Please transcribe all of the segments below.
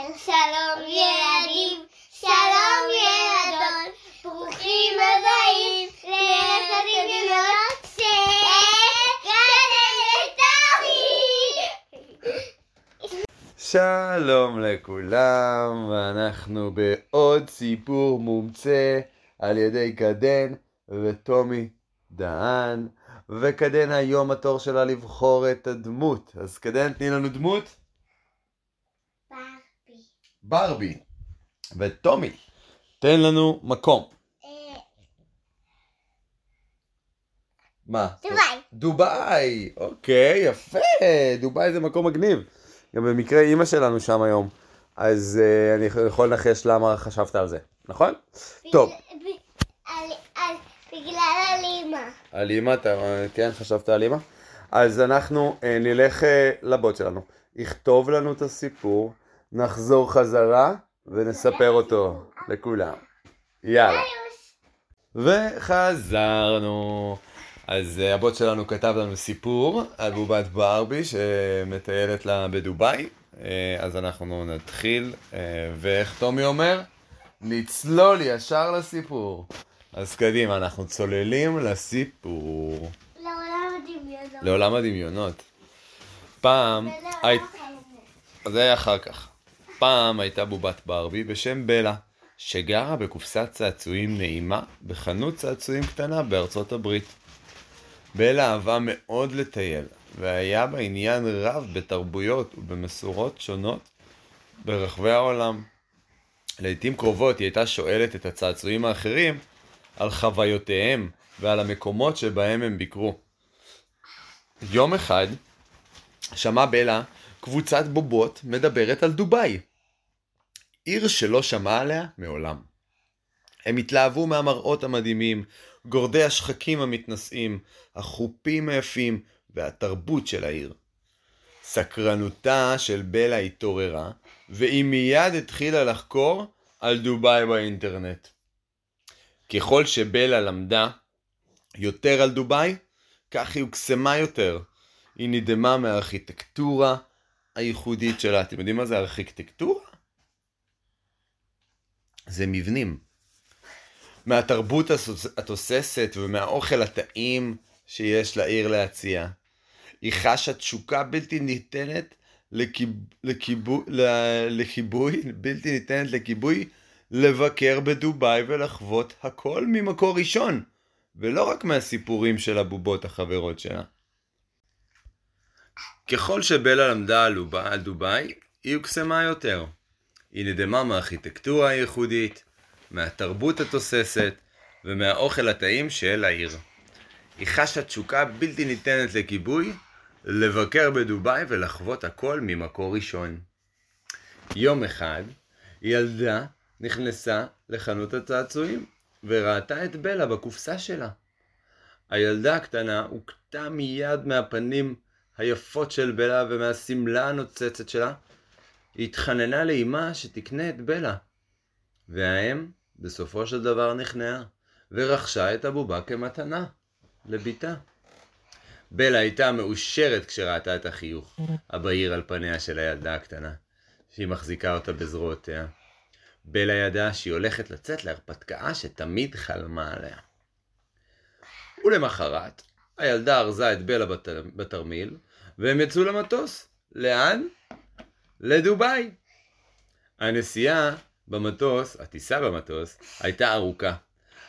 שלום ילדים, שלום ילדות, ברוכים הבאים לילדים ילדות של. שלום לכולם, ואנחנו בעוד סיפור מומצא על ידי קדן וטומי דהן, וקדן היום התור שלה לבחור את הדמות. אז קדן, תני לנו דמות. ברבי. וטומי, תן לנו מקום. אה, מה? דובאי. דובאי, אוקיי, יפה, דובאי זה מקום מגניב. גם במקרה אימא שלנו שם היום, אז uh, אני יכול לנחש למה חשבת על זה, נכון? טוב. בגלל- ב- על- על- בגלל הלימה. על אימא, אתה, כן, חשבת על אימא? אז אנחנו uh, נלך uh, לבוט שלנו, יכתוב לנו את הסיפור, נחזור חזרה ונספר אותו לכולם. יאללה. וחזרנו. אז אה, הבוט שלנו כתב לנו סיפור על בובת ברבי שמטיילת לה בדובאי. אה, אז אנחנו נתחיל, אה, ואיך טומי אומר? נצלול ישר לסיפור. אז קדימה, אנחנו צוללים לסיפור. לעולם הדמיונות. לעולם הדמיונות. פעם. זה אחר כך. פעם הייתה בובת ברבי בשם בלה, שגרה בקופסת צעצועים נעימה בחנות צעצועים קטנה בארצות הברית. בלה אהבה מאוד לטייל, והיה בה עניין רב בתרבויות ובמסורות שונות ברחבי העולם. לעיתים קרובות היא הייתה שואלת את הצעצועים האחרים על חוויותיהם ועל המקומות שבהם הם ביקרו. יום אחד שמעה בלה קבוצת בובות מדברת על דובאי. עיר שלא שמעה עליה מעולם. הם התלהבו מהמראות המדהימים, גורדי השחקים המתנשאים, החופים היפים והתרבות של העיר. סקרנותה של בלה התעוררה, והיא מיד התחילה לחקור על דובאי באינטרנט. ככל שבלה למדה יותר על דובאי, כך היא הוקסמה יותר. היא נדהמה מהארכיטקטורה הייחודית שלה. אתם יודעים מה זה ארכיטקטורה? זה מבנים. מהתרבות התוססת ומהאוכל הטעים שיש לעיר להציע. היא חשה תשוקה בלתי ניתנת לקיב... לקיבו... לכיבוי, בלתי ניתנת לכיבוי, לבקר בדובאי ולחוות הכל ממקור ראשון, ולא רק מהסיפורים של הבובות החברות שלה. ככל שבלה למדה על דובאי, היא הוקסמה יותר. היא נדהמה מהארכיטקטורה הייחודית, מהתרבות התוססת ומהאוכל הטעים של העיר. היא חשה תשוקה בלתי ניתנת לכיבוי, לבקר בדובאי ולחוות הכל ממקור ראשון. יום אחד, ילדה נכנסה לחנות הצעצועים וראתה את בלה בקופסה שלה. הילדה הקטנה הוכתה מיד מהפנים היפות של בלה ומהשמלה הנוצצת שלה. היא התחננה לאמה שתקנה את בלה. והאם בסופו של דבר נכנעה, ורכשה את הבובה כמתנה לביתה. בלה הייתה מאושרת כשראתה את החיוך הבהיר על פניה של הילדה הקטנה, שהיא מחזיקה אותה בזרועותיה. בלה ידעה שהיא הולכת לצאת להרפתקה שתמיד חלמה עליה. ולמחרת, הילדה ארזה את בלה בת... בתרמיל, והם יצאו למטוס. לאן? לדובאי. הנסיעה במטוס, הטיסה במטוס, הייתה ארוכה,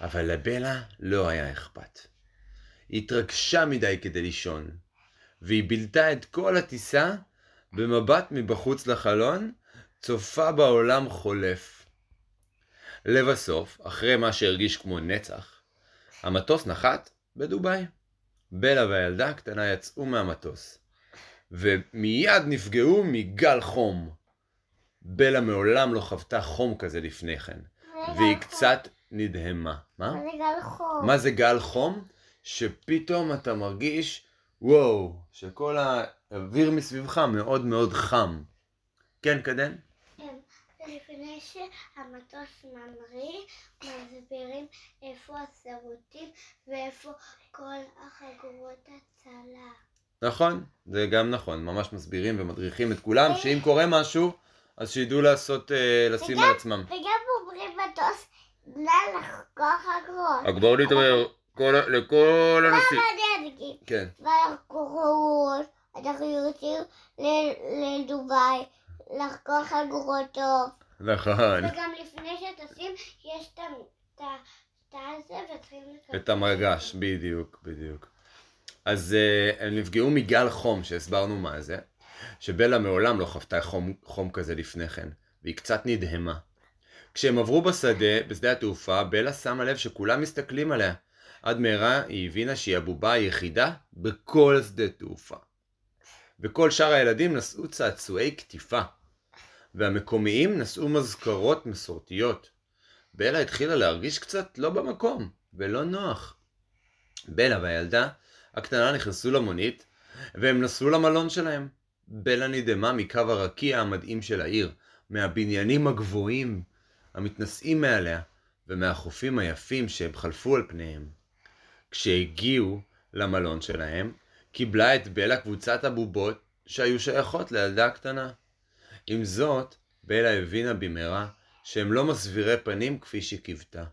אבל לבלה לא היה אכפת. היא התרגשה מדי כדי לישון, והיא בילתה את כל הטיסה במבט מבחוץ לחלון, צופה בעולם חולף. לבסוף, אחרי מה שהרגיש כמו נצח, המטוס נחת בדובאי. בלה והילדה הקטנה יצאו מהמטוס, ומיד נפגעו מגל חום. בלה מעולם לא חוותה חום כזה לפני כן, והיא קצת נדהמה. מה? מה זה גל חום? מה זה גל חום? שפתאום אתה מרגיש, וואו, שכל האוויר מסביבך מאוד מאוד חם. כן, קדן? כן, לפני שהמטוס ממריא, מסבירים איפה השירותים ואיפה כל החגורות הצלה. נכון, זה גם נכון, ממש מסבירים ומדריכים את כולם שאם קורה משהו, אז שידעו לעשות, אה, לשים על עצמם. וגם אומרים מטוס, נא לחקור חגורות. אכבר להתעורר כל- לכל הנושאים. אני אגיד? כן. ולחקור חגורות. אנחנו יוצאים לדובאי, לחקור חגורות טוב. נכון. וגם לפני שטסים, יש את ה- הזה וצריכים. את המרגש, בדיוק, בדיוק. אז uh, הם נפגעו מגל חום, שהסברנו מה זה, שבלה מעולם לא חוותה חום, חום כזה לפני כן, והיא קצת נדהמה. כשהם עברו בשדה, בשדה התעופה, בלה שמה לב שכולם מסתכלים עליה. עד מהרה היא הבינה שהיא הבובה היחידה בכל שדה תעופה. וכל שאר הילדים נשאו צעצועי קטיפה, והמקומיים נשאו מזכרות מסורתיות. בלה התחילה להרגיש קצת לא במקום, ולא נוח. בלה והילדה הקטנה נכנסו למונית, והם נסעו למלון שלהם. בלה נדהמה מקו הרקיע המדהים של העיר, מהבניינים הגבוהים המתנשאים מעליה, ומהחופים היפים שהם חלפו על פניהם. כשהגיעו למלון שלהם, קיבלה את בלה קבוצת הבובות שהיו שייכות לילדה הקטנה. עם זאת, בלה הבינה במהרה שהם לא מסבירי פנים כפי שקיוותה.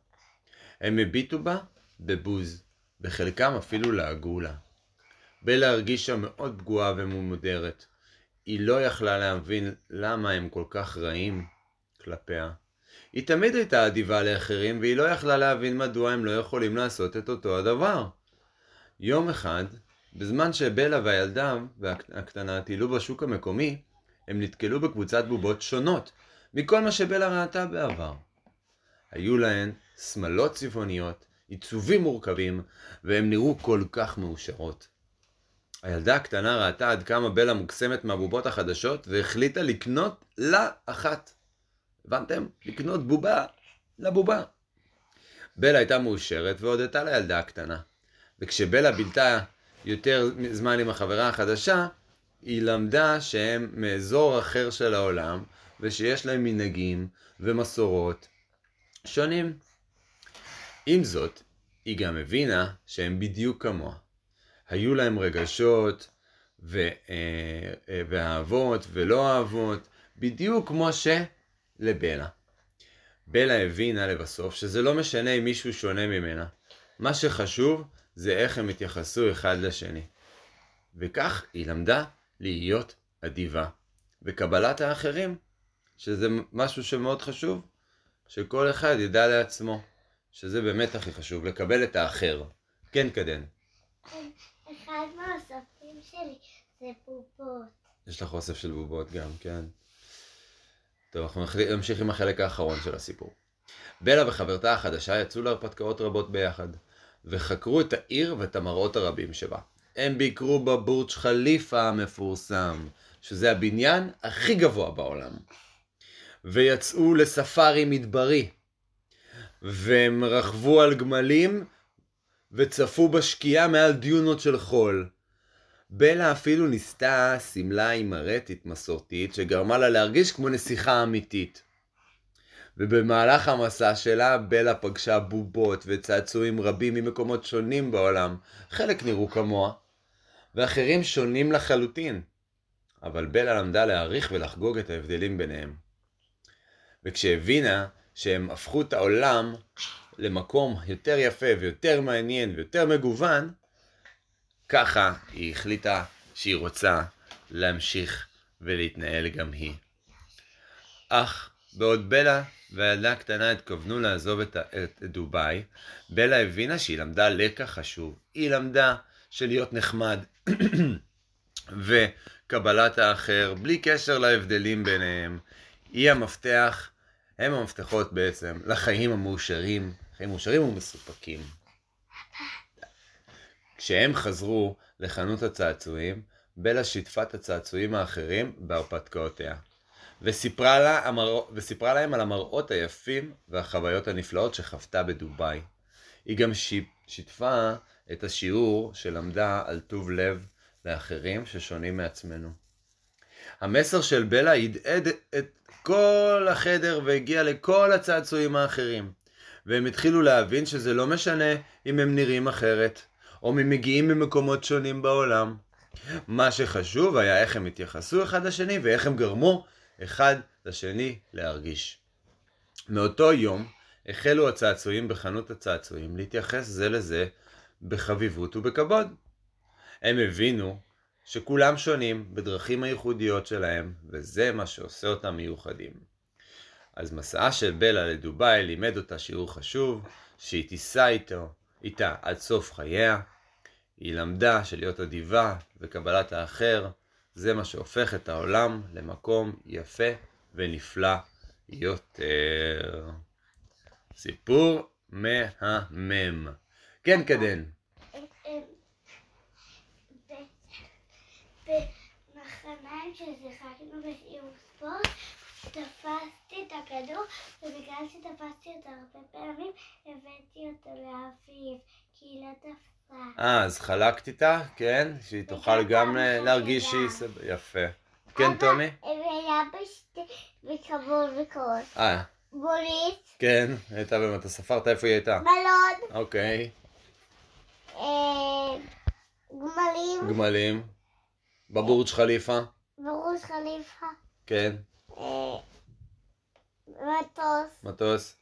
הם הביטו בה בבוז, בחלקם אפילו לעגו לה. בלה הרגישה מאוד פגועה וממודרת. היא לא יכלה להבין למה הם כל כך רעים כלפיה. היא תמיד הייתה אדיבה לאחרים, והיא לא יכלה להבין מדוע הם לא יכולים לעשות את אותו הדבר. יום אחד, בזמן שבלה והילדה הקטנה טיילו בשוק המקומי, הם נתקלו בקבוצת בובות שונות מכל מה שבלה ראתה בעבר. היו להן שמלות צבעוניות, עיצובים מורכבים, והם נראו כל כך מאושרות. הילדה הקטנה ראתה עד כמה בלה מוקסמת מהבובות החדשות, והחליטה לקנות לה אחת. הבנתם? לקנות בובה לבובה. בלה הייתה מאושרת והודתה לילדה הקטנה. וכשבלה בילתה יותר זמן עם החברה החדשה, היא למדה שהם מאזור אחר של העולם, ושיש להם מנהגים ומסורות שונים. עם זאת, היא גם הבינה שהם בדיוק כמוה. היו להם רגשות ו, אה, אה, ואהבות ולא אהבות, בדיוק כמו שלבלה. בלה הבינה לבסוף שזה לא משנה אם מישהו שונה ממנה. מה שחשוב זה איך הם התייחסו אחד לשני. וכך היא למדה להיות אדיבה. וקבלת האחרים, שזה משהו שמאוד חשוב, שכל אחד ידע לעצמו, שזה באמת הכי חשוב, לקבל את האחר. כן, קדן. אחד מהאוספים שלי זה בובות. יש לך אוסף של בובות גם, כן. טוב, אנחנו נמשיך עם החלק האחרון של הסיפור. בלה וחברתה החדשה יצאו להרפתקאות רבות ביחד, וחקרו את העיר ואת המראות הרבים שבה. הם ביקרו בבורג' חליפה המפורסם, שזה הבניין הכי גבוה בעולם. ויצאו לספארי מדברי, והם רכבו על גמלים וצפו בשקיעה מעל דיונות של חול. בלה אפילו ניסתה שמלה עם ארטית מסורתית שגרמה לה להרגיש כמו נסיכה אמיתית. ובמהלך המסע שלה בלה פגשה בובות וצעצועים רבים ממקומות שונים בעולם. חלק נראו כמוה, ואחרים שונים לחלוטין. אבל בלה למדה להעריך ולחגוג את ההבדלים ביניהם. וכשהבינה שהם הפכו את העולם למקום יותר יפה ויותר מעניין ויותר מגוון, ככה היא החליטה שהיא רוצה להמשיך ולהתנהל גם היא. אך בעוד בלה והילדה הקטנה התכוונו לעזוב את, את דובאי, בלה הבינה שהיא למדה לקח חשוב. היא למדה שלהיות נחמד וקבלת האחר, בלי קשר להבדלים ביניהם, היא המפתח, הם המפתחות בעצם לחיים המאושרים, חיים מאושרים ומסופקים. כשהם חזרו לחנות הצעצועים, בלה שיתפה את הצעצועים האחרים בהרפתקאותיה. וסיפרה, לה. וסיפרה להם על המראות היפים והחוויות הנפלאות שחוותה בדובאי. היא גם שיפ... שיתפה את השיעור שלמדה על טוב לב לאחרים ששונים מעצמנו. המסר של בלה הדהד את כל החדר והגיע לכל הצעצועים האחרים. והם התחילו להבין שזה לא משנה אם הם נראים אחרת, או אם מגיעים ממקומות שונים בעולם. מה שחשוב היה איך הם התייחסו אחד לשני ואיך הם גרמו אחד לשני להרגיש. מאותו יום החלו הצעצועים בחנות הצעצועים להתייחס זה לזה בחביבות ובכבוד. הם הבינו שכולם שונים בדרכים הייחודיות שלהם, וזה מה שעושה אותם מיוחדים. אז מסעה של בלה לדובאי לימד אותה שיעור חשוב, שהיא תיסע איתו, איתה עד סוף חייה. היא למדה שלהיות אדיבה וקבלת האחר, זה מה שהופך את העולם למקום יפה ונפלא יותר. סיפור מהמם. כן, קדן. במחניים ששיחקנו בשיעור ספורט, תפסתי את הכדור, ובגלל שתפסתי אותו הרבה פעמים, הבאתי אותו לאביב, כי היא לא תפסה. אה, אז חלקת איתה, כן? שהיא תוכל גם אה, להרגיש שהיא סבבה. יפה. כן, טומי? והיה בשתי, בכבוד וכוס. אה, בוריס, כן, הייתה באמת, אתה ספרת איפה היא הייתה. בלון, אוקיי, אה, גמלים, גמלים. בבורג' חליפה, בראש חליפה, כן, אה, מטוס, מטוס,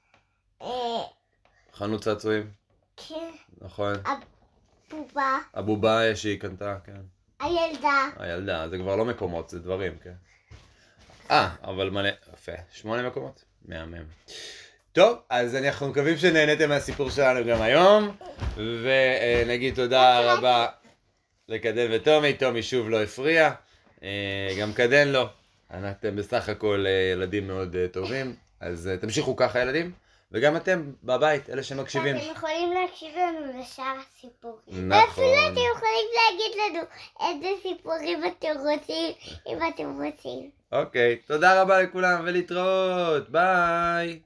אה, חנות צעצועים, כן, נכון. בובה, הבובה שהיא קנתה, כן. הילדה, הילדה, זה כבר לא מקומות, זה דברים, כן. אה, אבל מלא, יפה. שמונה מקומות? מהמם. טוב, אז אנחנו מקווים שנהניתם מהסיפור שלנו גם היום, ונגיד תודה רבה לקדן וטומי, טומי שוב לא הפריע, אה, גם קדן לא. אתם בסך הכל אה, ילדים מאוד אה, טובים, אז תמשיכו ככה ילדים, וגם אתם בבית, אלה שמקשיבים. אתם יכולים להקשיב לנו לשאר הסיפורים. נכון. ואפילו אתם יכולים להגיד לנו איזה סיפורים אתם רוצים, אם אתם רוצים. אוקיי, תודה רבה לכולם ולהתראות, ביי.